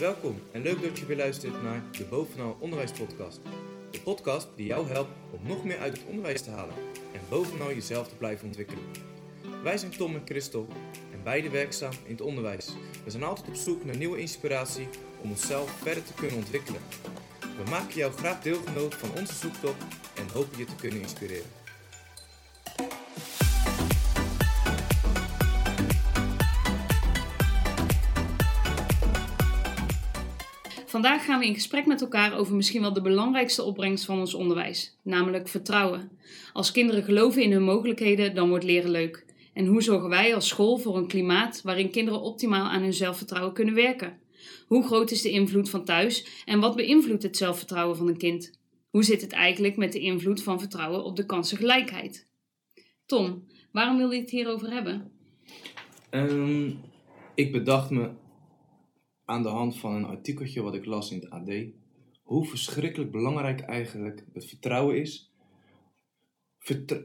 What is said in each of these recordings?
Welkom en leuk dat je weer luistert naar de Bovenal Onderwijs Podcast. De podcast die jou helpt om nog meer uit het onderwijs te halen en bovenal jezelf te blijven ontwikkelen. Wij zijn Tom en Christel en beide werkzaam in het onderwijs. We zijn altijd op zoek naar nieuwe inspiratie om onszelf verder te kunnen ontwikkelen. We maken jou graag deelgenoot van onze zoektocht en hopen je te kunnen inspireren. Vandaag gaan we in gesprek met elkaar over misschien wel de belangrijkste opbrengst van ons onderwijs, namelijk vertrouwen. Als kinderen geloven in hun mogelijkheden, dan wordt leren leuk. En hoe zorgen wij als school voor een klimaat waarin kinderen optimaal aan hun zelfvertrouwen kunnen werken? Hoe groot is de invloed van thuis en wat beïnvloedt het zelfvertrouwen van een kind? Hoe zit het eigenlijk met de invloed van vertrouwen op de kansengelijkheid? Tom, waarom wil je het hierover hebben? Ehm, ik bedacht me aan de hand van een artikeltje wat ik las in het AD hoe verschrikkelijk belangrijk eigenlijk het vertrouwen is.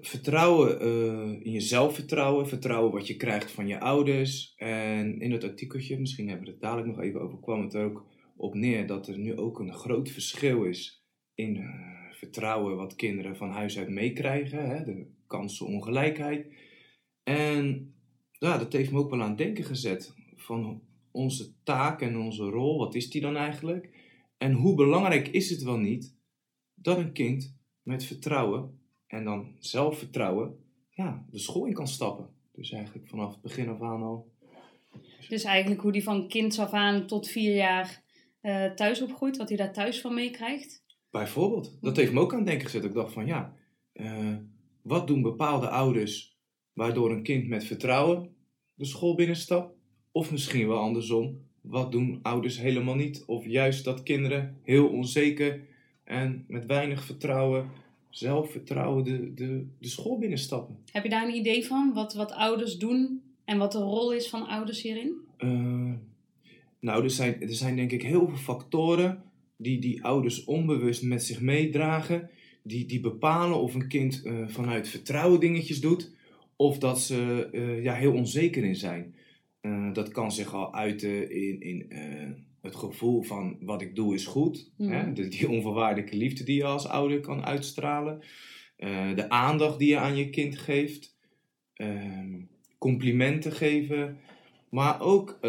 vertrouwen uh, in je zelfvertrouwen, vertrouwen wat je krijgt van je ouders. En in het artikeltje, misschien hebben we het dadelijk nog even over, kwam het er ook op neer dat er nu ook een groot verschil is in uh, vertrouwen wat kinderen van huis uit meekrijgen, de kansenongelijkheid. En ja, dat heeft me ook wel aan het denken gezet. Van onze taak en onze rol, wat is die dan eigenlijk? En hoe belangrijk is het wel niet dat een kind met vertrouwen en dan zelfvertrouwen ja, de school in kan stappen? Dus eigenlijk vanaf het begin af aan al. Dus eigenlijk hoe die van kind af aan tot vier jaar uh, thuis opgroeit, wat hij daar thuis van meekrijgt? Bijvoorbeeld. Dat heeft me ook aan het denken gezet. Ik dacht van ja, uh, wat doen bepaalde ouders waardoor een kind met vertrouwen de school binnenstapt? Of misschien wel andersom, wat doen ouders helemaal niet? Of juist dat kinderen heel onzeker en met weinig vertrouwen, zelfvertrouwen de, de, de school binnenstappen. Heb je daar een idee van, wat, wat ouders doen en wat de rol is van ouders hierin? Uh, nou, er zijn, er zijn denk ik heel veel factoren die die ouders onbewust met zich meedragen. Die, die bepalen of een kind uh, vanuit vertrouwen dingetjes doet. Of dat ze uh, ja, heel onzeker in zijn. Uh, dat kan zich al uiten in, in uh, het gevoel van wat ik doe is goed. Mm. Hè? De, die onvoorwaardelijke liefde die je als ouder kan uitstralen. Uh, de aandacht die je aan je kind geeft. Ehm, complimenten geven. Maar ook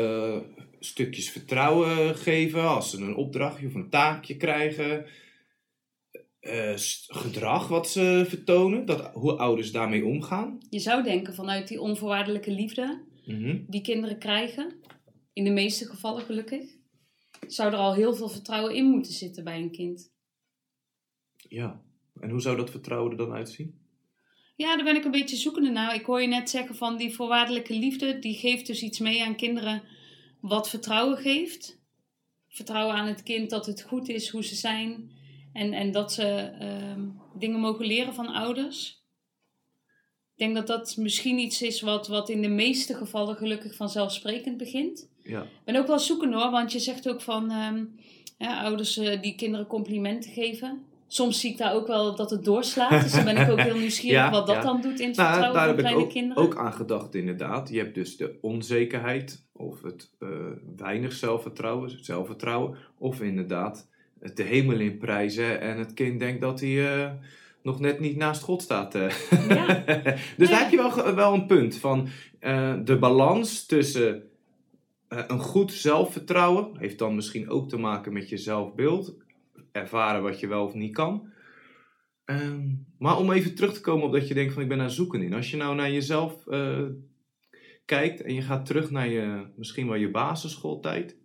stukjes vertrouwen geven als ze een opdrachtje of een taakje krijgen. gedrag wat ze vertonen, dat, hoe ouders daarmee omgaan. Je zou denken vanuit die onvoorwaardelijke liefde Mhm. die kinderen krijgen, in de meeste gevallen gelukkig, zou er al heel veel vertrouwen in moeten zitten bij een kind. Ja, en hoe zou dat vertrouwen er dan uitzien? Ja, daar ben ik een beetje zoekende naar. Ik hoor je net zeggen van die voorwaardelijke liefde, die geeft dus iets mee aan kinderen wat vertrouwen geeft. Vertrouwen aan het kind dat het goed is hoe ze zijn en, en dat ze ehm, dingen mogen leren van ouders. Ik denk dat dat misschien iets is wat, wat in de meeste gevallen gelukkig vanzelfsprekend begint. Ja. Ik ben ook wel zoeken hoor, want je zegt ook van ehm, ja, ouders uh, die kinderen complimenten geven. Soms zie ik daar ook wel dat het doorslaat. Dus dan ben ik ook heel nieuwsgierig wat dat dan doet in het nou, vertrouwen van kleine ook, kinderen. ook aan gedacht inderdaad. Je hebt dus de onzekerheid of het uh, weinig zelfvertrouwen, zelfvertrouwen. Of inderdaad de hemel in prijzen en het kind denkt dat hij... Uh, nog net niet naast God staat. Eh. Ja. dus daar heb je wel, wel een punt van uh, de balans tussen uh, een goed zelfvertrouwen, heeft dan misschien ook te maken met je zelfbeeld, ervaren wat je wel of niet kan. Um, maar om even terug te komen op dat je denkt van ik ben aan zoeken in. Als je nou naar jezelf kijkt en je gaat terug naar je, misschien wel je basisschooltijd.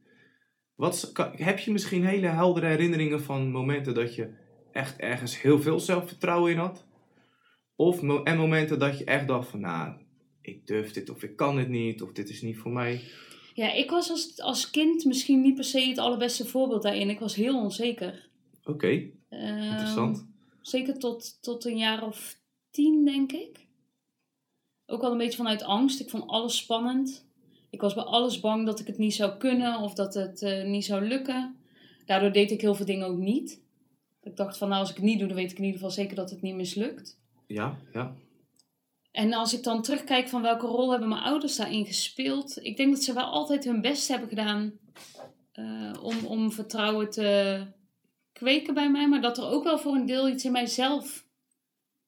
Wat, heb je misschien hele heldere herinneringen van momenten dat je echt ergens heel veel zelfvertrouwen in had. Of en momenten dat je echt dacht van, nou, ik durf dit of ik kan het niet of dit is niet voor mij. Ja, ik was als, als kind misschien niet per se het allerbeste voorbeeld daarin. Ik was heel onzeker. Oké, interessant. Ehm, zeker tot, tot een jaar of tien, denk ik. Ook wel een beetje vanuit angst. Ik vond alles spannend. Ik was bij alles bang dat ik het niet zou kunnen of dat het uh, niet zou lukken. Daardoor deed ik heel veel dingen ook niet. Ik dacht van, nou, als ik het niet doe, dan weet ik in ieder geval zeker dat het niet mislukt. Ja, ja. En als ik dan terugkijk van welke rol hebben mijn ouders daarin gespeeld, ik denk dat ze wel altijd hun best hebben gedaan eh, om, om vertrouwen te kweken bij mij. Maar dat er ook wel voor een deel iets in mijzelf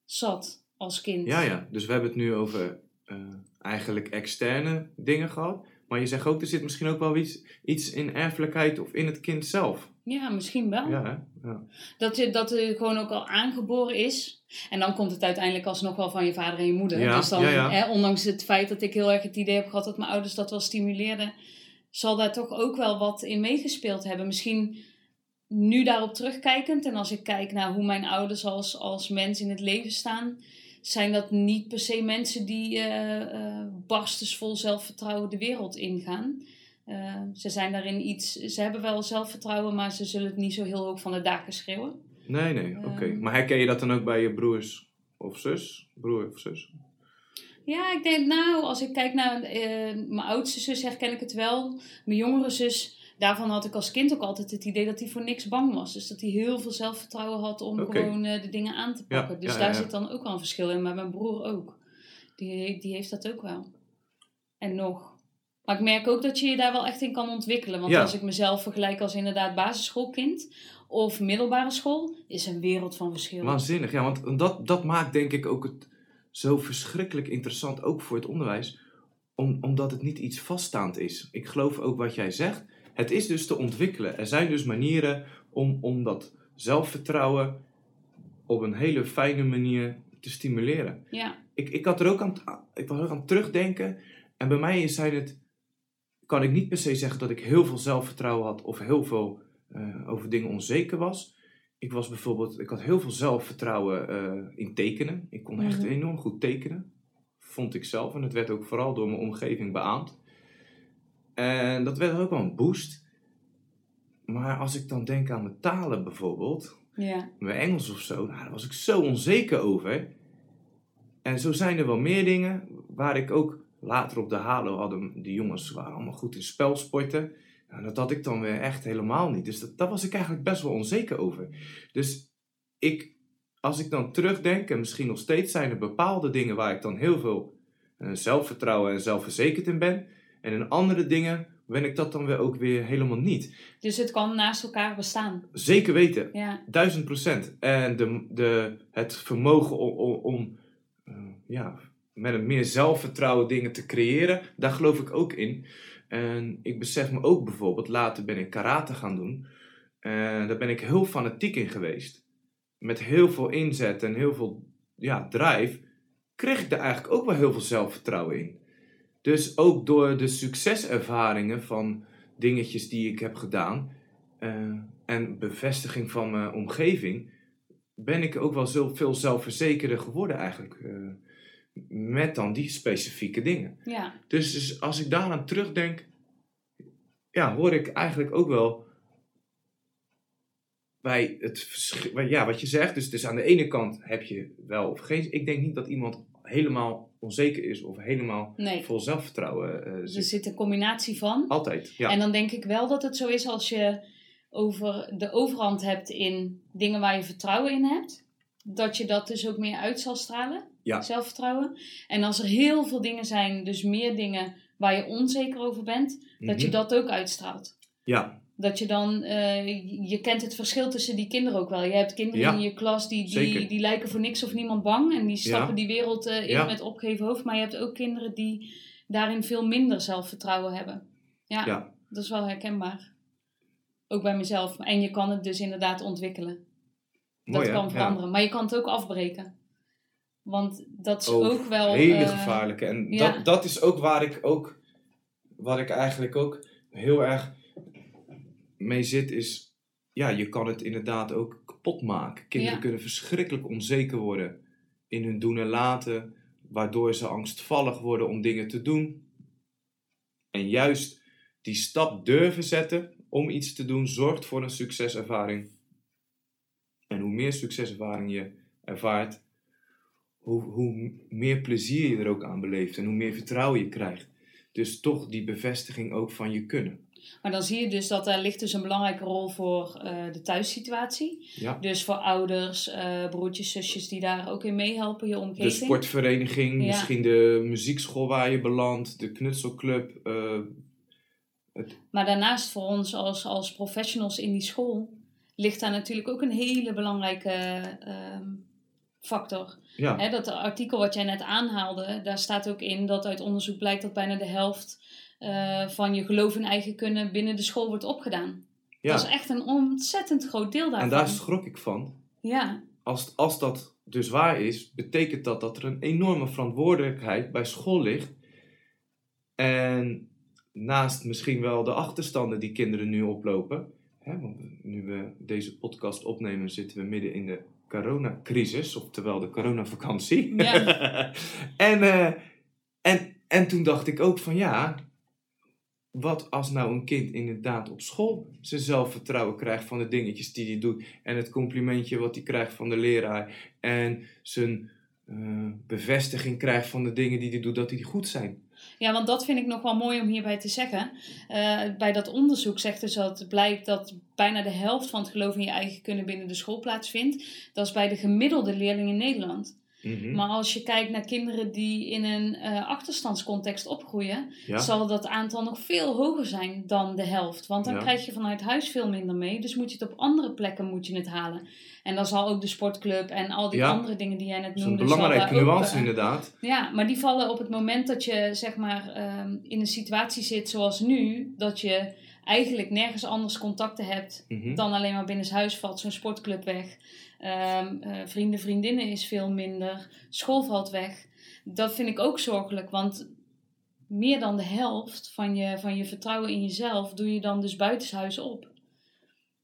zat als kind. Ja, ja. Dus we hebben het nu over eh, eigenlijk externe dingen gehad. Maar je zegt ook, er zit misschien ook wel iets, iets in erfelijkheid of in het kind zelf. Ja, misschien wel. Ja? Ja. Dat, je, dat er gewoon ook al aangeboren is. En dan komt het uiteindelijk alsnog wel van je vader en je moeder. Ja, dus dan. Hè, ondanks het feit dat ik heel erg het idee heb gehad dat mijn ouders dat wel stimuleerden, zal daar toch ook wel wat in meegespeeld hebben. Misschien nu daarop terugkijkend en als ik kijk naar hoe mijn ouders als, als mens in het leven staan, zijn dat niet per se mensen die eh eh, barstensvol zelfvertrouwen de wereld ingaan. Eh, ze zijn daarin iets, ze hebben wel zelfvertrouwen, maar ze zullen het niet zo heel hoog van de daken schreeuwen. Nee, nee, oké. Ehm. Maar herken je dat dan ook bij je broers of zus? Broer of zus? Ja, ik denk nou, als ik kijk naar eh, mijn oudste zus, herken ik het wel. Mijn jongere zus, daarvan had ik als kind ook altijd het idee dat hij voor niks bang was. Dus dat hij heel veel zelfvertrouwen had om gewoon eh, de dingen aan te Ja, pakken. dus ja, daar ja. zit dan ook wel een verschil in. Maar mijn broer ook. Die, die heeft dat ook wel. En nog. Maar ik merk ook dat je je daar wel echt in kan ontwikkelen. Want Ja. als ik mezelf vergelijk als inderdaad basisschoolkind of middelbare school, is een wereld van verschil. Waanzinnig, ja, want dat, dat maakt denk ik ook het zo verschrikkelijk interessant, ook voor het onderwijs, om, omdat het niet iets vaststaand is. Ik geloof ook wat jij zegt. Het is dus te ontwikkelen. Er zijn dus manieren om, om dat zelfvertrouwen op een hele fijne manier te stimuleren. Ja, Ik, ik, had er ook aan, ik was er ook aan terugdenken. En bij mij zijn het, kan ik niet per se zeggen dat ik heel veel zelfvertrouwen had of heel veel eh, over dingen onzeker was. Ik was bijvoorbeeld, ik had heel veel zelfvertrouwen eh, in tekenen. Ik kon echt Mhm. enorm goed tekenen, vond ik zelf. En dat werd ook vooral door mijn omgeving beaamd. En dat werd ook wel een boost. Maar als ik dan denk aan mijn talen bijvoorbeeld, ja, mijn Engels of zo, nou, daar was ik zo onzeker over. En zo zijn er wel meer dingen waar ik ook later op de halo hadden, de jongens waren allemaal goed in spelsporten. Nou, dat had ik dan weer echt helemaal niet. Dus dat, daar was ik eigenlijk best wel onzeker over. Dus ik, als ik dan terugdenk, en misschien nog steeds zijn er bepaalde dingen waar ik dan heel veel eh, zelfvertrouwen en zelfverzekerd in ben. En in andere dingen ben ik dat dan weer ook weer helemaal niet. dus het kan naast elkaar bestaan. Zeker weten. Ja, Duizend procent. En de, de, het vermogen om, om, om, eh, ja, met een meer zelfvertrouwen dingen te creëren, daar geloof ik ook in. En ik besef me ook bijvoorbeeld, later ben ik karate gaan doen. En daar ben ik heel fanatiek in geweest. Met heel veel inzet en heel veel ja, drive, kreeg ik daar eigenlijk ook wel heel veel zelfvertrouwen in. Dus ook door de succeservaringen van dingetjes die ik heb gedaan, eh, en bevestiging van mijn omgeving, ben ik ook wel zo veel zelfverzekerder geworden eigenlijk. eh, met dan die specifieke dingen. ja, Dus, dus als ik daaraan terugdenk, ja, hoor ik eigenlijk ook wel bij het verschil, ja, wat je zegt. Dus, dus aan de ene kant heb je wel of geen. Ik denk niet dat iemand helemaal onzeker is of helemaal nee. vol zelfvertrouwen eh, Er zit. zit een combinatie van. Altijd, ja. En dan denk ik wel dat het zo is als je over de overhand hebt in dingen waar je vertrouwen in hebt. Dat je dat dus ook meer uit zal stralen. Ja. Zelfvertrouwen. En als er heel veel dingen zijn, dus meer dingen waar je onzeker over bent, dat je Mhm. dat ook uitstraalt. Ja, Dat je dan, eh, je kent het verschil tussen die kinderen ook wel. Je hebt kinderen Ja, in je klas die, die, zeker. die lijken voor niks of niemand bang. En die stappen Ja. die wereld eh, in Ja. met opgeheven hoofd. Maar je hebt ook kinderen die daarin veel minder zelfvertrouwen hebben. Ja, Ja. dat is wel herkenbaar. Ook bij mezelf. En je kan het dus inderdaad ontwikkelen. Dat mooi kan Ja. veranderen. Maar je kan het ook afbreken. Want dat is Oh, ook wel... hele eh, gevaarlijke. En ja. dat, dat is ook waar ik ook, wat ik eigenlijk ook heel erg mee zit, is, ja, je kan het inderdaad ook kapot maken. Kinderen Ja. kunnen verschrikkelijk onzeker worden in hun doen en laten, waardoor ze angstvallig worden om dingen te doen. En juist die stap durven zetten om iets te doen, zorgt voor een succeservaring. Meer succeservaring je ervaart, hoe, hoe meer plezier je er ook aan beleeft en hoe meer vertrouwen je krijgt. Dus toch die bevestiging ook van je kunnen. Maar dan zie je dus dat daar ligt dus een belangrijke rol voor eh, de thuissituatie. Ja. Dus voor ouders, eh, broertjes, zusjes die daar ook in meehelpen, je omgeving. De sportvereniging, Ja. misschien de muziekschool waar je belandt, de knutselclub, eh, Het- Maar daarnaast voor ons als, als professionals in die school ligt daar natuurlijk ook een hele belangrijke ehm, factor. Ja, Hè, dat artikel wat jij net aanhaalde, daar staat ook in dat uit onderzoek blijkt dat bijna de helft eh, van je geloof in eigen kunnen binnen de school wordt opgedaan. Dat is ja. echt een ontzettend groot deel daarvan. en daar schrok ik van. Ja, Als, als dat dus waar is, betekent dat dat er een enorme verantwoordelijkheid bij school ligt. En naast misschien wel de achterstanden die kinderen nu oplopen. Hè, want nu we deze podcast opnemen, zitten we midden in de coronacrisis, oftewel de coronavakantie. Ja. en, eh, en, en toen dacht ik ook van ja, wat als nou een kind inderdaad op school zijn zelfvertrouwen krijgt van de dingetjes die hij doet en het complimentje wat hij krijgt van de leraar en zijn eh, bevestiging krijgt van de dingen die hij doet dat die goed zijn. Ja, want dat vind ik nog wel mooi om hierbij te zeggen. Eh, bij dat onderzoek zegt dus dat het blijkt dat bijna de helft van het geloof in je eigen kunnen binnen de school plaatsvindt. Dat is bij de gemiddelde leerling in Nederland. Mhm. Maar als je kijkt naar kinderen die in een eh, achterstandscontext opgroeien, ja? zal dat aantal nog veel hoger zijn dan de helft. Want dan Ja. krijg je vanuit huis veel minder mee. Dus moet je het op andere plekken moet je het halen. En dan zal ook de sportclub en al die Ja. andere dingen die jij net Dat is een noemde. belangrijke ook, nuance eh, inderdaad. ja, maar die vallen op het moment dat je zeg maar ehm, in een situatie zit zoals nu, dat je eigenlijk nergens anders contacten hebt Mhm. dan alleen maar binnenshuis valt zo'n sportclub weg. Ehm, eh, vrienden, vriendinnen is veel minder. School valt weg. Dat vind ik ook zorgelijk, want meer dan de helft van je, van je vertrouwen in jezelf doe je dan dus buitenshuis op.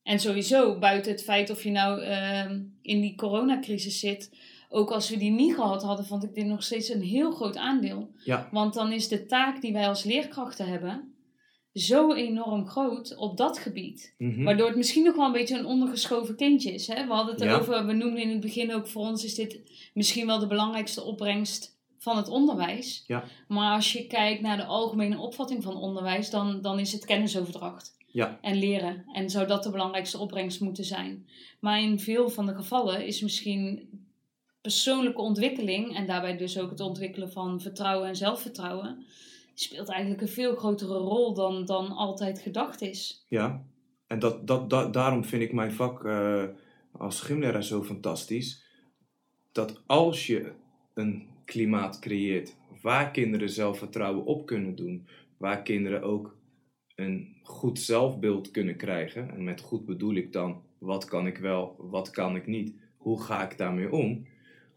En sowieso, buiten het feit of je nou ehm, in die coronacrisis zit, ook als we die niet gehad hadden, vond ik dit nog steeds een heel groot aandeel. Ja. Want dan is de taak die wij als leerkrachten hebben zo enorm groot op dat gebied. Mhm. Waardoor het misschien nog wel een beetje een ondergeschoven kindje is. Hè? We hadden het Ja. erover, we noemden in het begin ook voor ons is dit misschien wel de belangrijkste opbrengst van het onderwijs. Ja. Maar als je kijkt naar de algemene opvatting van onderwijs, dan, dan is het kennisoverdracht Ja. en leren. En zou dat de belangrijkste opbrengst moeten zijn. Maar in veel van de gevallen is misschien persoonlijke ontwikkeling en daarbij dus ook het ontwikkelen van vertrouwen en zelfvertrouwen, speelt eigenlijk een veel grotere rol dan, dan altijd gedacht is. Ja, en dat, dat, dat, daarom vind ik mijn vak eh, als gymleraar zo fantastisch. Dat als je een klimaat creëert waar kinderen zelfvertrouwen op kunnen doen, waar kinderen ook een goed zelfbeeld kunnen krijgen, en met goed bedoel ik dan, wat kan ik wel, wat kan ik niet, hoe ga ik daarmee om,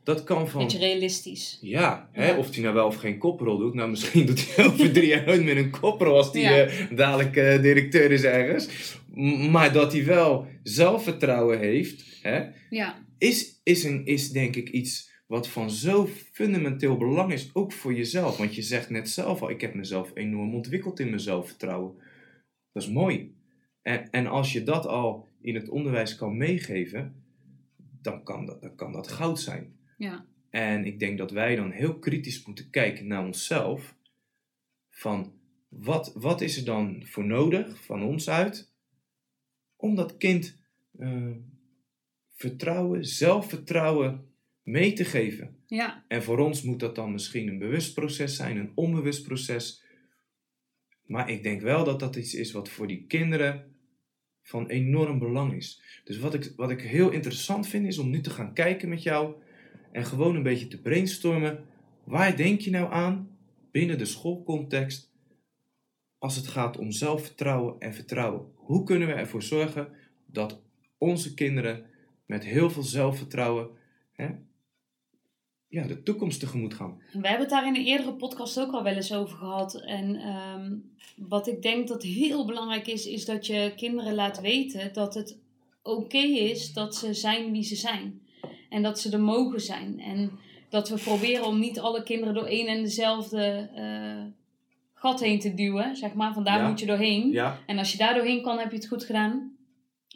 dat kan van... Beetje realistisch. Ja, hè? Ja. of hij nou wel of geen koprol doet. Nou, misschien doet hij over drie jaar nooit meer een koprol als hij Ja. eh, dadelijk eh, directeur is ergens. M- Maar dat hij wel zelfvertrouwen heeft, hè? Ja, Is, is, een, is denk ik iets wat van zo fundamenteel belang is, ook voor jezelf. Want je zegt net zelf al, ik heb mezelf enorm ontwikkeld in mijn zelfvertrouwen. Dat is mooi. En, en als je dat al in het onderwijs kan meegeven, dan kan dat, dan kan dat goud zijn. Ja. En ik denk dat wij dan heel kritisch moeten kijken naar onszelf. Van wat, wat is er dan voor nodig van ons uit om dat kind eh, vertrouwen, zelfvertrouwen mee te geven. ja. En voor ons moet dat dan misschien een bewust proces zijn, een onbewust proces. Maar ik denk wel dat dat iets is wat voor die kinderen van enorm belang is. Dus wat ik, wat ik heel interessant vind is om nu te gaan kijken met jou en gewoon een beetje te brainstormen. Waar denk je nou aan binnen de schoolcontext als het gaat om zelfvertrouwen en vertrouwen? Hoe kunnen we ervoor zorgen dat onze kinderen met heel veel zelfvertrouwen hè, ja, de toekomst tegemoet gaan? We hebben het daar in een eerdere podcast ook al wel eens over gehad. En ehm, wat ik denk dat heel belangrijk is, is dat je kinderen laat weten dat het oké is dat ze zijn wie ze zijn. En dat ze er mogen zijn. En dat we proberen om niet alle kinderen door één en dezelfde eh, gat heen te duwen. Zeg maar, van daar Ja. moet je doorheen. Ja, En als je daar doorheen kan, heb je het goed gedaan.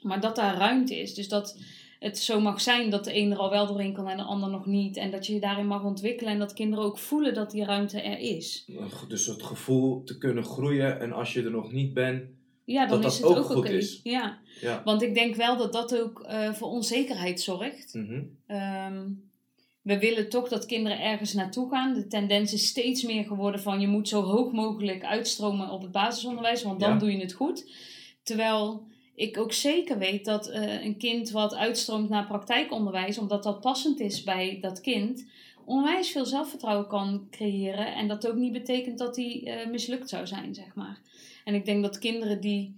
Maar dat daar ruimte is. Dus dat het zo mag zijn dat de een er al wel doorheen kan en de ander nog niet. En dat je je daarin mag ontwikkelen. En dat kinderen ook voelen dat die ruimte er is. dus het gevoel te kunnen groeien en als je er nog niet bent, Ja, dan Dat is dat het ook ook goed is. Ja, ja. want ik denk wel dat dat ook eh, voor onzekerheid zorgt. Mhm. Ehm, we willen toch dat kinderen ergens naartoe gaan. De tendens is steeds meer geworden van je moet zo hoog mogelijk uitstromen op het basisonderwijs, want dan Ja. doe je het goed. Terwijl ik ook zeker weet dat eh, een kind wat uitstroomt naar praktijkonderwijs, omdat dat passend is bij dat kind, onwijs veel zelfvertrouwen kan creëren. En dat ook niet betekent dat hij eh, mislukt zou zijn, zeg maar. En ik denk dat kinderen die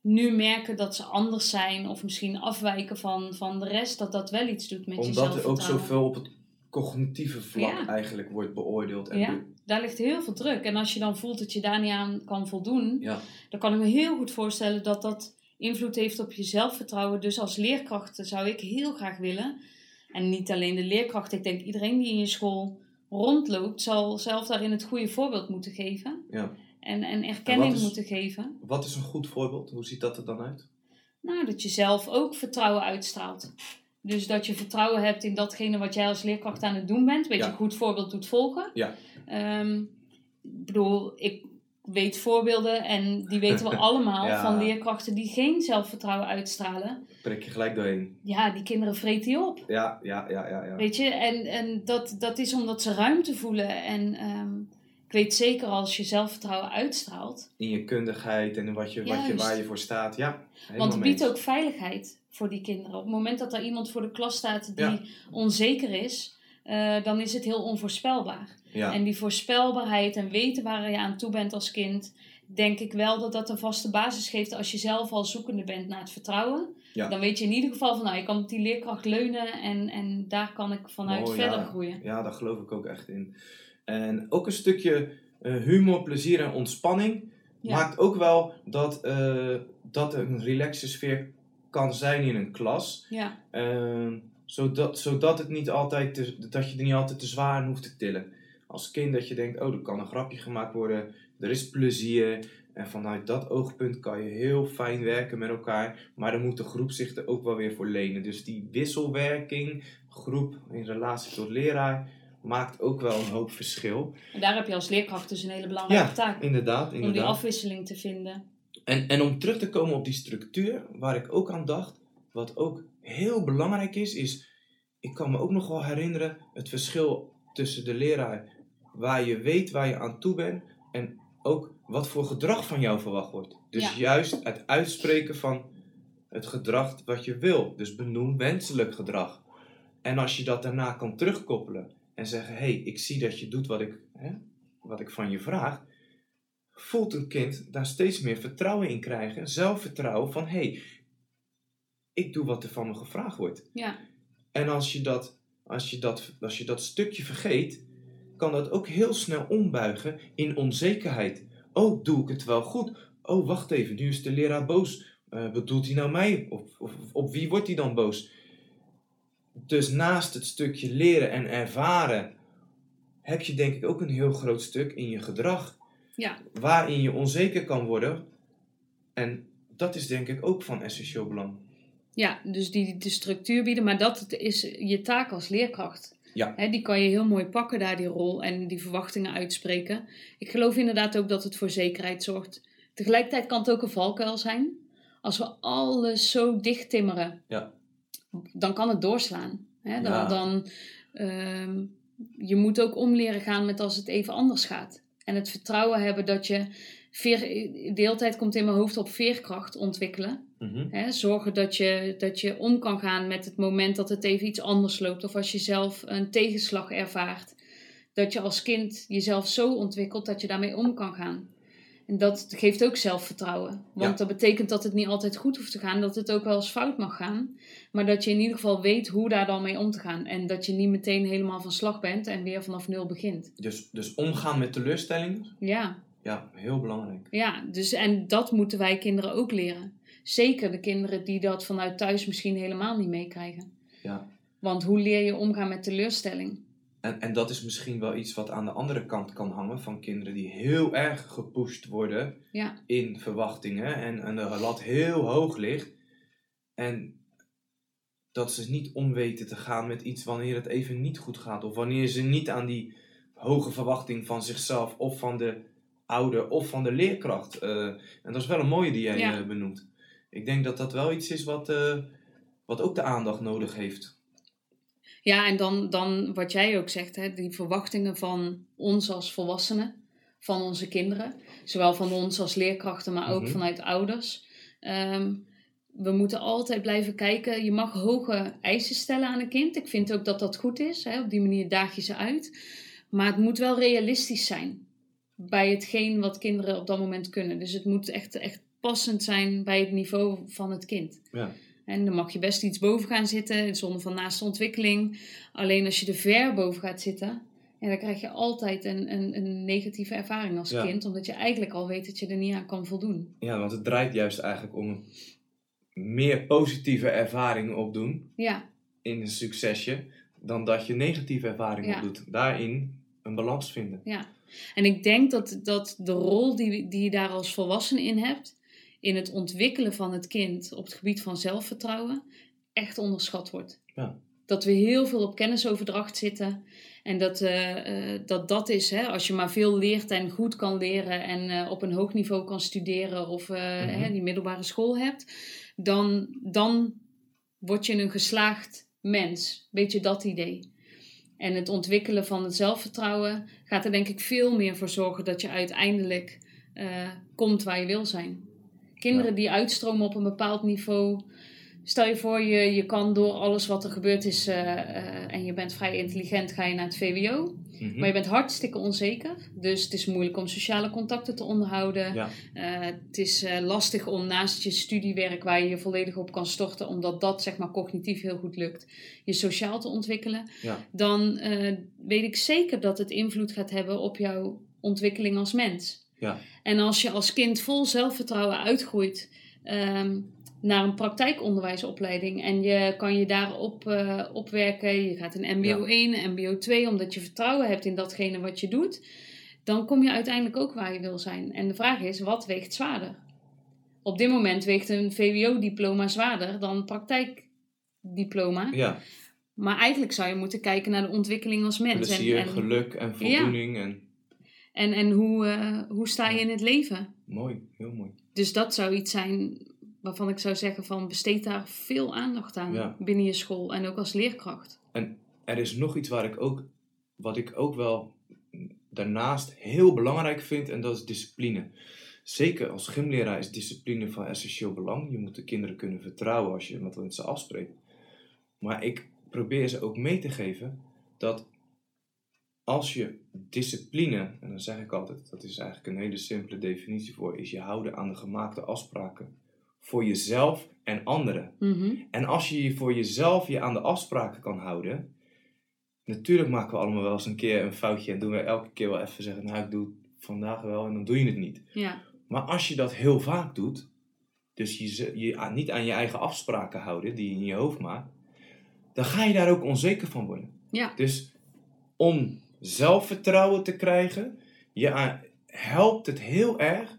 nu merken dat ze anders zijn of misschien afwijken van, van de rest, dat dat wel iets doet met je Omdat er ook zoveel op het cognitieve vlak Ja. eigenlijk wordt beoordeeld. En Ja. be- Daar ligt heel veel druk. En als je dan voelt dat je daar niet aan kan voldoen, ja. dan kan ik me heel goed voorstellen dat dat invloed heeft op je zelfvertrouwen. Dus als leerkracht zou ik heel graag willen, en niet alleen de leerkracht, ik denk iedereen die in je school rondloopt, zal zelf daarin het goede voorbeeld moeten geven. Ja. En, en erkenning En wat is- moeten geven. Wat is een goed voorbeeld? Hoe ziet dat er dan uit? Nou, dat je zelf ook vertrouwen uitstraalt. Dus dat je vertrouwen hebt in datgene wat jij als leerkracht aan het doen bent. Weet je, Ja. een goed voorbeeld doet volgen. Ja. Ehm, ik bedoel, ik weet voorbeelden en die weten we allemaal Ja. van leerkrachten die geen zelfvertrouwen uitstralen. Prik je gelijk doorheen. Ja, die kinderen vreten die op. Ja, ja, ja, ja. ja. Weet je, en, en dat, dat is omdat ze ruimte voelen. En ehm, ik weet zeker als je zelfvertrouwen uitstraalt. In je kundigheid en wat je, wat je, waar je voor staat. Ja, Want het biedt ook veiligheid voor die kinderen. Op het moment dat er iemand voor de klas staat die Ja. onzeker is, eh, dan is het heel onvoorspelbaar. Ja. En die voorspelbaarheid en weten waar je aan toe bent als kind, denk ik wel dat dat een vaste basis geeft als je zelf al zoekende bent naar het vertrouwen. Ja. Dan weet je in ieder geval van, nou, je kan op die leerkracht leunen en, en daar kan ik vanuit verder groeien. Ja, daar geloof ik ook echt in. En ook een stukje eh, humor, plezier en ontspanning Ja. maakt ook wel dat, eh, dat er een relaxe sfeer kan zijn in een klas. Ja, Ehm, zodat, zodat het niet altijd te- dat je er niet altijd te zwaar aan hoeft te tillen. Als kind dat je denkt, oh, er kan een grapje gemaakt worden, er is plezier. En vanuit dat oogpunt kan je heel fijn werken met elkaar. Maar dan moet de groep zich er ook wel weer voor lenen. Dus die wisselwerking, groep in relatie tot leraar, maakt ook wel een hoop verschil. en daar heb je als leerkracht dus een hele belangrijke Ja, taak. Inderdaad, Om die inderdaad. afwisseling te vinden. En, en om terug te komen op die structuur, waar ik ook aan dacht, wat ook heel belangrijk is, is, ik kan me ook nog wel herinneren, het verschil tussen de leraar, waar je weet waar je aan toe bent, en ook wat voor gedrag van jou verwacht wordt. Dus Ja. juist het uitspreken van het gedrag wat je wil. Dus benoem wenselijk gedrag. En als je dat daarna kan terugkoppelen en zeggen, hé, hey, ik zie dat je doet wat ik, hè, wat ik van je vraag, voelt een kind daar steeds meer vertrouwen in krijgen. Zelfvertrouwen van, hé, hey, ik doe wat er van me gevraagd wordt. Ja, En als je dat, als je dat, als je dat stukje vergeet, kan dat ook heel snel ombuigen in onzekerheid. Oh, doe ik het wel goed? Oh, wacht even, nu is de leraar boos. Eh, bedoelt hij nou mij? Of, of op wie wordt hij dan boos? Dus naast het stukje leren en ervaren, heb je denk ik ook een heel groot stuk in je gedrag. Ja. Waarin je onzeker kan worden. En dat is denk ik ook van essentieel belang. Ja, dus die de structuur bieden, maar dat is je taak als leerkracht. Ja. Die kan je heel mooi pakken daar, die rol en die verwachtingen uitspreken. Ik geloof inderdaad ook dat het voor zekerheid zorgt. Tegelijkertijd kan het ook een valkuil zijn. Als we alles zo dicht timmeren, Ja. Dan kan het doorslaan. Hè? Dan, Ja. dan, ehm, je moet ook om leren gaan met als het even anders gaat. En het vertrouwen hebben dat je... Veer, de hele tijd komt in mijn hoofd op veerkracht ontwikkelen. Mhm. Hè, zorgen dat je, dat je om kan gaan met het moment dat het even iets anders loopt. Of als je zelf een tegenslag ervaart. Dat je als kind jezelf zo ontwikkelt dat je daarmee om kan gaan. En dat geeft ook zelfvertrouwen. Want Ja. dat betekent dat het niet altijd goed hoeft te gaan. Dat het ook wel eens fout mag gaan. Maar dat je in ieder geval weet hoe daar dan mee om te gaan. En dat je niet meteen helemaal van slag bent en weer vanaf nul begint. Dus, dus omgaan met teleurstellingen, Ja, ja, heel belangrijk. Ja, dus en dat moeten wij kinderen ook leren. Zeker de kinderen die dat vanuit thuis misschien helemaal niet meekrijgen. Ja. Want hoe leer je omgaan met teleurstelling? En, en dat is misschien wel iets wat aan de andere kant kan hangen van kinderen die heel erg gepusht worden Ja. in verwachtingen en, en de lat heel hoog ligt. En dat ze niet om weten te gaan met iets wanneer het even niet goed gaat. Of wanneer ze niet aan die hoge verwachting van zichzelf of van de ouder of van de leerkracht. eh, en dat is wel een mooie die jij Ja. eh, benoemt. Ik denk dat dat wel iets is wat, eh, wat ook de aandacht nodig heeft. Ja, en dan, dan wat jij ook zegt, hè, die verwachtingen van ons als volwassenen, van onze kinderen, zowel van ons als leerkrachten, maar ook Mhm. vanuit ouders. Ehm, we moeten altijd blijven kijken. Je mag hoge eisen stellen aan een kind. Ik vind ook dat dat goed is. Hè? Op die manier daag je ze uit. Maar het moet wel realistisch zijn bij hetgeen wat kinderen op dat moment kunnen. Dus het moet echt, echt passend zijn bij het niveau van het kind. Ja. En dan mag je best iets boven gaan zitten, zonder van naaste ontwikkeling. Alleen als je er ver boven gaat zitten, ja, dan krijg je altijd een, een, een negatieve ervaring als Ja. kind. Omdat je eigenlijk al weet dat je er niet aan kan voldoen. ja, want het draait juist eigenlijk om meer positieve ervaring opdoen Ja, in een succesje, dan dat je negatieve ervaring Ja. opdoet. Daarin een balans vinden. ja. En ik denk dat, dat de rol die, die je daar als volwassene in hebt, in het ontwikkelen van het kind op het gebied van zelfvertrouwen, echt onderschat wordt. Ja. Dat we heel veel op kennisoverdracht zitten. En dat eh, eh, dat, dat is, hè, als je maar veel leert en goed kan leren en eh, op een hoog niveau kan studeren of eh, Mhm. hè, die middelbare school hebt, dan, dan word je een geslaagd mens. Weet je dat idee? En het ontwikkelen van het zelfvertrouwen gaat er denk ik veel meer voor zorgen dat je uiteindelijk komt waar je wil zijn. Kinderen die uitstromen op een bepaald niveau. Stel je voor, je, je kan door alles wat er gebeurd is eh, eh, en je bent vrij intelligent, ga je naar het VWO. Mhm. Maar je bent hartstikke onzeker. Dus het is moeilijk om sociale contacten te onderhouden. Ja. Eh, het is lastig om naast je studiewerk, waar je je volledig op kan storten, omdat dat zeg maar cognitief heel goed lukt, je sociaal te ontwikkelen. Ja. Dan weet ik zeker dat het invloed gaat hebben op jouw ontwikkeling als mens. Ja. En als je als kind vol zelfvertrouwen uitgroeit ehm, naar een praktijkonderwijsopleiding en je kan je daarop eh opwerken, je gaat een MBO 1, een MBO 2, omdat je vertrouwen hebt in datgene wat je doet, dan kom je uiteindelijk ook waar je wil zijn. En de vraag is, wat weegt zwaarder? Op dit moment weegt een VWO-diploma zwaarder dan een praktijkdiploma. ja, Maar eigenlijk zou je moeten kijken naar de ontwikkeling als mens. plezier, en, en, geluk en voldoening. En, en, en hoe, eh, hoe sta je in het leven? mooi, heel mooi. Dus dat zou iets zijn waarvan ik zou zeggen van besteed daar veel aandacht aan Ja. binnen je school en ook als leerkracht. Er is nog iets waar ik ook, wat ik ook wel daarnaast heel belangrijk vind en dat is discipline. Zeker als gymleraar is discipline van essentieel belang. Je moet de kinderen kunnen vertrouwen als je met ze afspreekt. Maar ik probeer ze ook mee te geven dat als je discipline, en dan zeg ik altijd, dat is eigenlijk een hele simpele definitie voor, is je houden aan de gemaakte afspraken. Voor jezelf en anderen. Mhm. En als je je voor jezelf je aan de afspraken kan houden. Natuurlijk maken we allemaal wel eens een keer een foutje en doen we elke keer wel even zeggen: Nou, ik doe het vandaag wel en dan doe je het niet. Ja, Maar als je dat heel vaak doet, dus je, je niet aan je eigen afspraken houden die je in je hoofd maakt, dan ga je daar ook onzeker van worden. ja, Dus om zelfvertrouwen te krijgen, je helpt het heel erg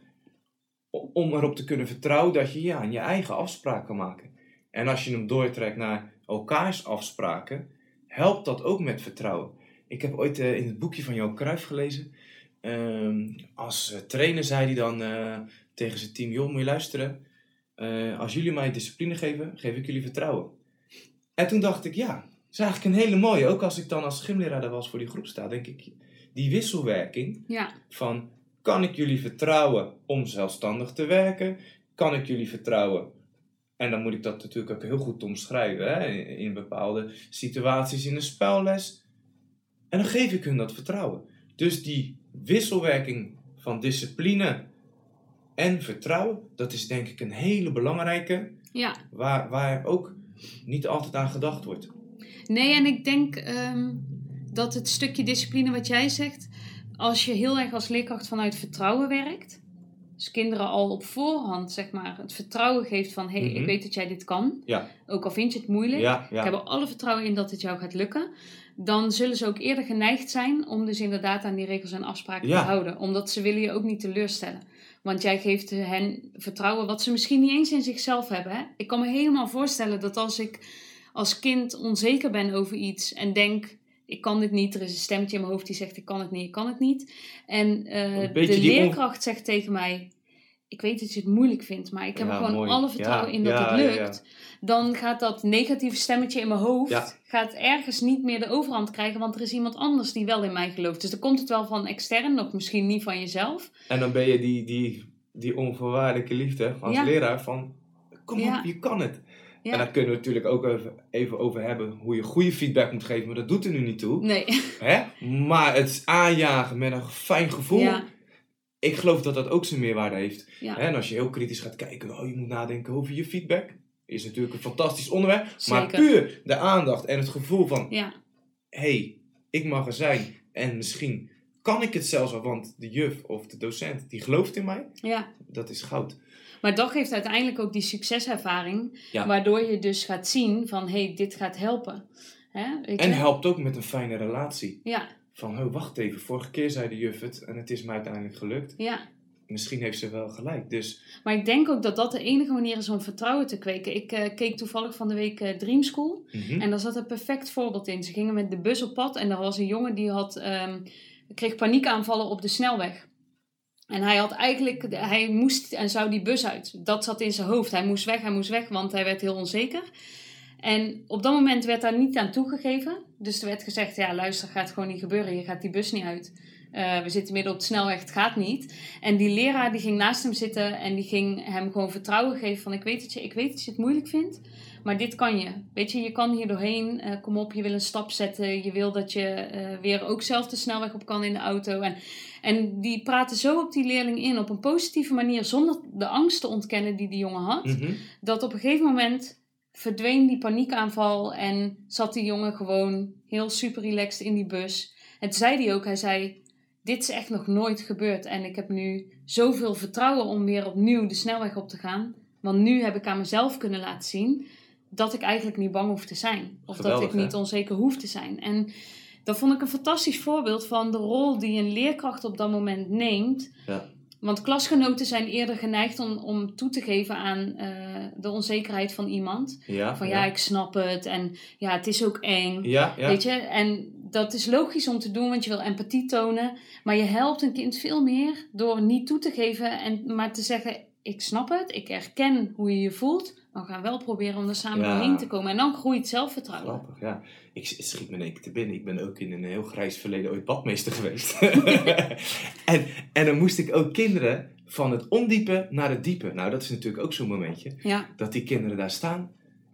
om erop te kunnen vertrouwen dat je je aan je eigen afspraken kan maken. En als je hem doortrekt naar elkaars afspraken, helpt dat ook met vertrouwen. Ik heb ooit eh, in het boekje van Jo Cruijff gelezen. ehm, als eh, trainer zei hij dan eh, tegen zijn team: Joh, moet je luisteren. als jullie mij discipline geven, geef ik jullie vertrouwen. En toen dacht ik: Ja, is eigenlijk een hele mooie. Ook als ik dan als gymleraar daar was voor die groep sta, denk ik: die wisselwerking ja, van kan ik jullie vertrouwen om zelfstandig te werken? Kan ik jullie vertrouwen? En dan moet ik dat natuurlijk ook heel goed omschrijven hè? In, in bepaalde situaties in een spelles. En dan geef ik hun dat vertrouwen. Dus die wisselwerking van discipline en vertrouwen, dat is denk ik een hele belangrijke, ja. waar, waar ook niet altijd aan gedacht wordt. Nee, en ik denk ehm, dat het stukje discipline wat jij zegt, als je heel erg als leerkracht vanuit vertrouwen werkt, dus kinderen al op voorhand zeg maar het vertrouwen geeft van hé, hey, Mhm. ik weet dat jij dit kan, Ja, ook al vind je het moeilijk, ja, ik heb er alle vertrouwen in dat het jou gaat lukken, dan zullen ze ook eerder geneigd zijn om dus inderdaad aan die regels en afspraken te houden, omdat ze willen je ook niet teleurstellen. Want jij geeft hen vertrouwen wat ze misschien niet eens in zichzelf hebben. Hè? Ik kan me helemaal voorstellen dat als ik als kind onzeker ben over iets en denk, ik kan dit niet, er is een stemmetje in mijn hoofd die zegt, ik kan het niet, ik kan het niet. En eh, de leerkracht zegt tegen mij, ik weet dat je het moeilijk vindt, maar ik heb Ja, er gewoon mooi. alle vertrouwen Ja, in dat ja, het lukt. Dan gaat dat negatieve stemmetje in mijn hoofd, gaat ergens niet meer de overhand krijgen, want er is iemand anders die wel in mij gelooft. Dus dan komt het wel van extern, of misschien niet van jezelf. En dan ben je die, die, die onvoorwaardelijke liefde als leraar van, kom op, je kan het. Ja. En daar kunnen we natuurlijk ook even, even over hebben hoe je goede feedback moet geven, maar dat doet er nu niet toe. Nee. Hè? Maar het aanjagen met een fijn gevoel, Ja. ik geloof dat dat ook zijn meerwaarde heeft. Ja. Hè, En als je heel kritisch gaat kijken, oh, je moet nadenken over je feedback. Is natuurlijk een fantastisch onderwerp. Maar puur de aandacht en het gevoel van, Ja. hey, ik mag er zijn. En misschien kan ik het zelfs wel, want de juf of de docent, die gelooft in mij. ja. Dat is goud. Maar dat geeft uiteindelijk ook die succeservaring, Ja. waardoor je dus gaat zien van, hé, hey, dit gaat helpen. Hè? Weet En je? helpt ook met een fijne relatie. Ja, Van, oh, wacht even, vorige keer zei de juf het en het is mij uiteindelijk gelukt. ja. Misschien heeft ze wel gelijk. Dus Maar ik denk ook dat dat de enige manier is om vertrouwen te kweken. Ik eh, keek toevallig van de week eh, Dream School. mhm. En daar zat een perfect voorbeeld in. Ze gingen met de bus op pad en er was een jongen die had, ehm, kreeg paniekaanvallen op de snelweg. En hij had eigenlijk, hij moest en zou die bus uit. Dat zat in zijn hoofd. Hij moest weg, hij moest weg, want hij werd heel onzeker. En op dat moment werd daar niet aan toegegeven. Dus er werd gezegd, ja luister, gaat gewoon niet gebeuren. Je gaat die bus niet uit. Eh, we zitten midden op de snelweg, het gaat niet. En die leraar die ging naast hem zitten en die ging hem gewoon vertrouwen geven van ik weet dat je, ik weet dat je het moeilijk vindt. Maar dit kan je. Weet je, je kan hier doorheen. eh, kom op, je wil een stap zetten. Je wil dat je eh, weer ook zelf de snelweg op kan in de auto. En, en die praten zo op die leerling in op een positieve manier, zonder de angst te ontkennen die die jongen had. Mhm. Dat op een gegeven moment verdween die paniekaanval en zat die jongen gewoon heel super relaxed in die bus. En toen zei hij ook, hij zei, dit is echt nog nooit gebeurd. En ik heb nu zoveel vertrouwen om weer opnieuw de snelweg op te gaan. Want nu heb ik aan mezelf kunnen laten zien dat ik eigenlijk niet bang hoef te zijn. Of Geweldig, dat ik niet hè? onzeker hoef te zijn. En dat vond ik een fantastisch voorbeeld van de rol die een leerkracht op dat moment neemt. Ja. Want klasgenoten zijn eerder geneigd om, om toe te geven aan eh, de onzekerheid van iemand. Ja, Van ja. ik snap het en ja, het is ook eng. Ja. Weet je, en dat is logisch om te doen, want je wil empathie tonen. Maar je helpt een kind veel meer door niet toe te geven, en, maar te zeggen: Ik snap het, ik erken hoe je je voelt. Maar we gaan wel proberen om er samen doorheen te komen. En dan groeit zelfvertrouwen. Grappig, ja. Ik schiet me in één keer te binnen. Ik ben ook in een heel grijs verleden ooit badmeester geweest. en, en dan moest ik ook kinderen van het ondiepe naar het diepe. Nou, dat is natuurlijk ook zo'n momentje. Ja, Dat die kinderen daar staan.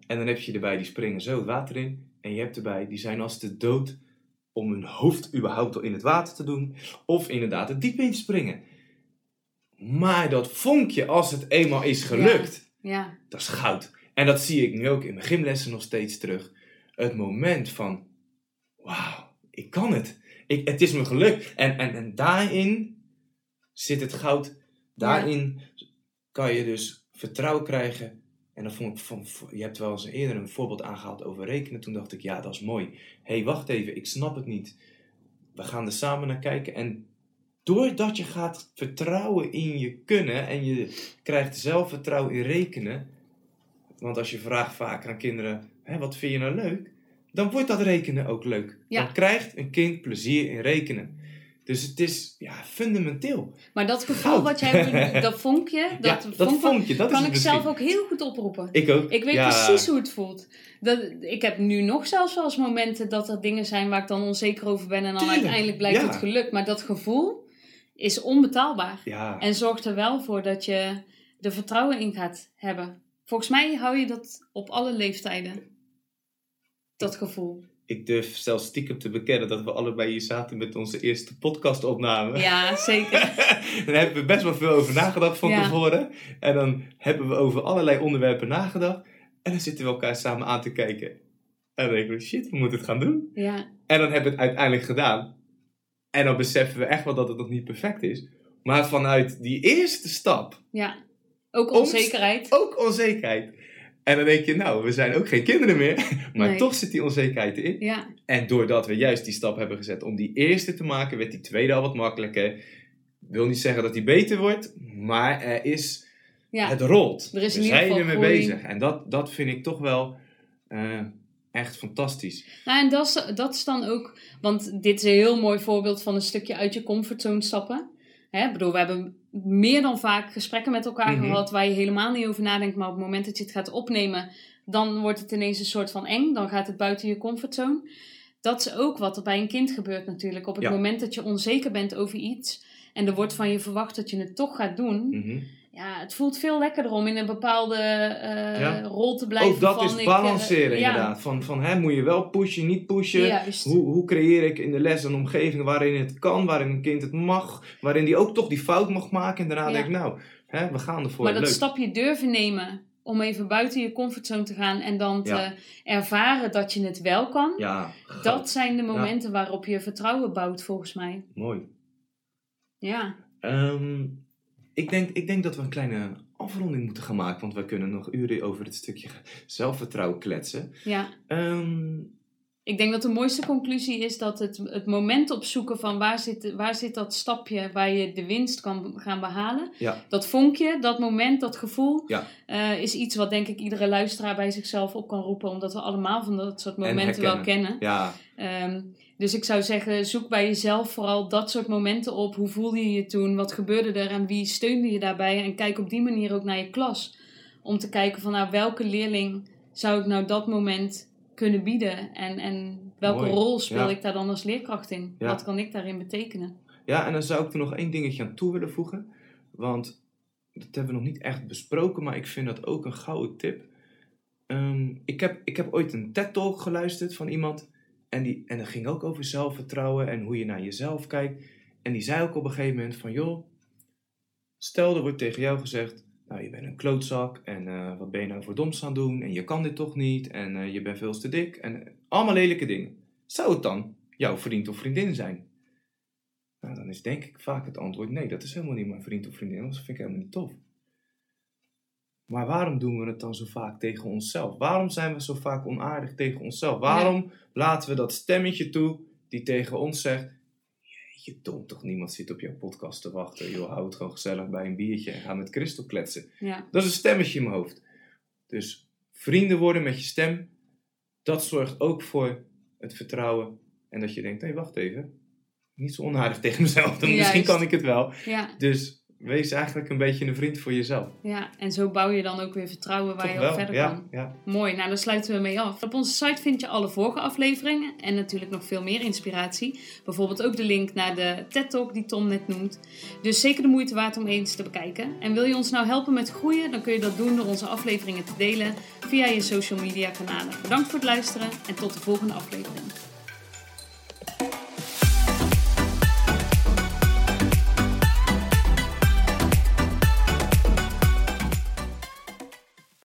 En dan heb je erbij, die springen zo het water in. En je hebt erbij, die zijn als de dood om hun hoofd überhaupt al in het water te doen. Of inderdaad het diepe in te springen. Maar dat vonkje, als het eenmaal is gelukt, ja, dat is goud. En dat zie ik nu ook in mijn gymlessen nog steeds terug. Het moment van, wauw, ik kan het. Ik, het is me gelukt. En, en, en daarin zit het goud. Daarin kan je dus vertrouwen krijgen. En dan vond ik van, je hebt wel eens eerder een voorbeeld aangehaald over rekenen. Toen dacht ik, ja, dat is mooi. Hé, hey, wacht even, ik snap het niet. We gaan er samen naar kijken. En doordat je gaat vertrouwen in je kunnen en je krijgt zelfvertrouwen in rekenen. Want als je vraagt vaak aan kinderen, hè, wat vind je nou leuk? Dan wordt dat rekenen ook leuk. Ja. Dan krijgt een kind plezier in rekenen. Dus het is ja, fundamenteel. maar dat gevoel Goud. wat jij hebt, dat vonkje, dat, ja, dat vonk- vonkje, dat kan ik zelf ook heel goed oproepen. Ik ook. Ik weet Ja. precies hoe het voelt. Dat, ik heb nu nog zelfs wel eens momenten dat er dingen zijn waar ik dan onzeker over ben en dan Tuurlijk, uiteindelijk blijkt ja. het gelukt. Maar dat gevoel is onbetaalbaar. En zorgt er wel voor dat je er vertrouwen in gaat hebben. Volgens mij hou je dat op alle leeftijden. Dat gevoel. ik durf zelfs stiekem te bekennen dat we allebei hier zaten met onze eerste podcastopname. Ja, zeker. Dan hebben we best wel veel over nagedacht van Ja. tevoren. En dan hebben we over allerlei onderwerpen nagedacht. En dan zitten we elkaar samen aan te kijken. En dan denken we, shit, we moeten het gaan doen. Ja, En dan hebben we het uiteindelijk gedaan. En dan beseffen we echt wel dat het nog niet perfect is. Maar vanuit die eerste stap, ja. Ook Ons- onzekerheid. ook onzekerheid. En dan denk je, nou, we zijn ook geen kinderen meer. Maar Nee. toch zit die onzekerheid erin. Ja, En doordat we juist die stap hebben gezet om die eerste te maken, werd die tweede al wat makkelijker. Wil niet zeggen dat die beter wordt, maar er is, ja. het rolt. Er is we zijn ermee groei. bezig. En dat, dat vind ik toch wel eh, echt fantastisch. Nou, en dat is, dat is dan ook, want dit is een heel mooi voorbeeld van een stukje uit je comfortzone stappen. Hè, ik bedoel, we hebben meer dan vaak gesprekken met elkaar Mhm. gehad waar je helemaal niet over nadenkt. Maar op het moment dat je het gaat opnemen, dan wordt het ineens een soort van eng. Dan gaat het buiten je comfortzone. Dat is ook wat er bij een kind gebeurt natuurlijk. Op het Ja. moment dat je onzeker bent over iets en er wordt van je verwacht dat je het toch gaat doen. Mhm. Ja, het voelt veel lekkerder om in een bepaalde eh, Ja. rol te blijven. Ook dat van, is ik, eh, balanceren ja, inderdaad. Van, van hè, moet je wel pushen, niet pushen. Hoe, hoe creëer ik in de les een omgeving waarin het kan, waarin een kind het mag, waarin die ook toch die fout mag maken en daarna Ja. denkt, nou, hè, we gaan ervoor. Maar dat Leuk. stapje durven nemen om even buiten je comfortzone te gaan en dan te Ja. ervaren dat je het wel kan. Ja, Dat zijn de momenten waarop je vertrouwen bouwt, volgens mij. mooi. Ja, Ehm, ik, denk, ik denk dat we een kleine afronding moeten gaan maken, want we kunnen nog uren over het stukje zelfvertrouwen kletsen. ja. Ehm, Ik denk dat de mooiste conclusie is dat het, het moment opzoeken van waar zit, waar zit dat stapje waar je de winst kan gaan behalen. ja, Dat vonkje, dat moment, dat gevoel, Ja. eh, is iets wat denk ik iedere luisteraar bij zichzelf op kan roepen. Omdat we allemaal van dat soort momenten wel kennen. ja, Ehm, dus ik zou zeggen, zoek bij jezelf vooral dat soort momenten op. Hoe voelde je je toen? Wat gebeurde er? En wie steunde je daarbij? En kijk op die manier ook naar je klas. Om te kijken van nou, welke leerling zou ik nou dat moment kunnen bieden? En, en welke Mooi, rol speel ja. ik daar dan als leerkracht in? Ja. Wat kan ik daarin betekenen? Ja, en dan zou ik er nog één dingetje aan toe willen voegen. Want dat hebben we nog niet echt besproken, maar ik vind dat ook een gouden tip. Ehm, ik, heb, ik heb ooit een TED-talk geluisterd van iemand. En, die, en dat ging ook over zelfvertrouwen en hoe je naar jezelf kijkt. En die zei ook op een gegeven moment van, joh, stel er wordt tegen jou gezegd, nou je bent een klootzak en eh, wat ben je nou voor doms aan het doen en je kan dit toch niet en eh, je bent veel te dik en eh, allemaal lelijke dingen. Zou het dan jouw vriend of vriendin zijn? Nou, dan is denk ik vaak het antwoord nee, dat is helemaal niet mijn vriend of vriendin, dat vind ik helemaal niet tof. Maar waarom doen we het dan zo vaak tegen onszelf? Waarom zijn we zo vaak onaardig tegen onszelf? Waarom laten we dat stemmetje toe die tegen ons zegt: Je dom toch, niemand zit op jouw podcast te wachten. Joh, hou het gewoon gezellig bij een biertje en ga met Christel kletsen. Ja, Dat is een stemmetje in mijn hoofd. Dus vrienden worden met je stem, dat zorgt ook voor het vertrouwen. En dat je denkt: hé, hey, wacht even. Niet zo onaardig tegen mezelf doen. Misschien kan ik het wel. ja, Dus wees eigenlijk een beetje een vriend voor jezelf. ja. En zo bouw je dan ook weer vertrouwen waar Toch je wel? verder ja, kan. ja. Mooi, nou daar sluiten we mee af. Op onze site vind je alle vorige afleveringen en natuurlijk nog veel meer inspiratie. Bijvoorbeeld ook de link naar de TED-talk die Tom net noemt. Dus zeker de moeite waard om eens te bekijken. En wil je ons nou helpen met groeien, dan kun je dat doen door onze afleveringen te delen via je social media kanalen. Bedankt voor het luisteren en tot de volgende aflevering.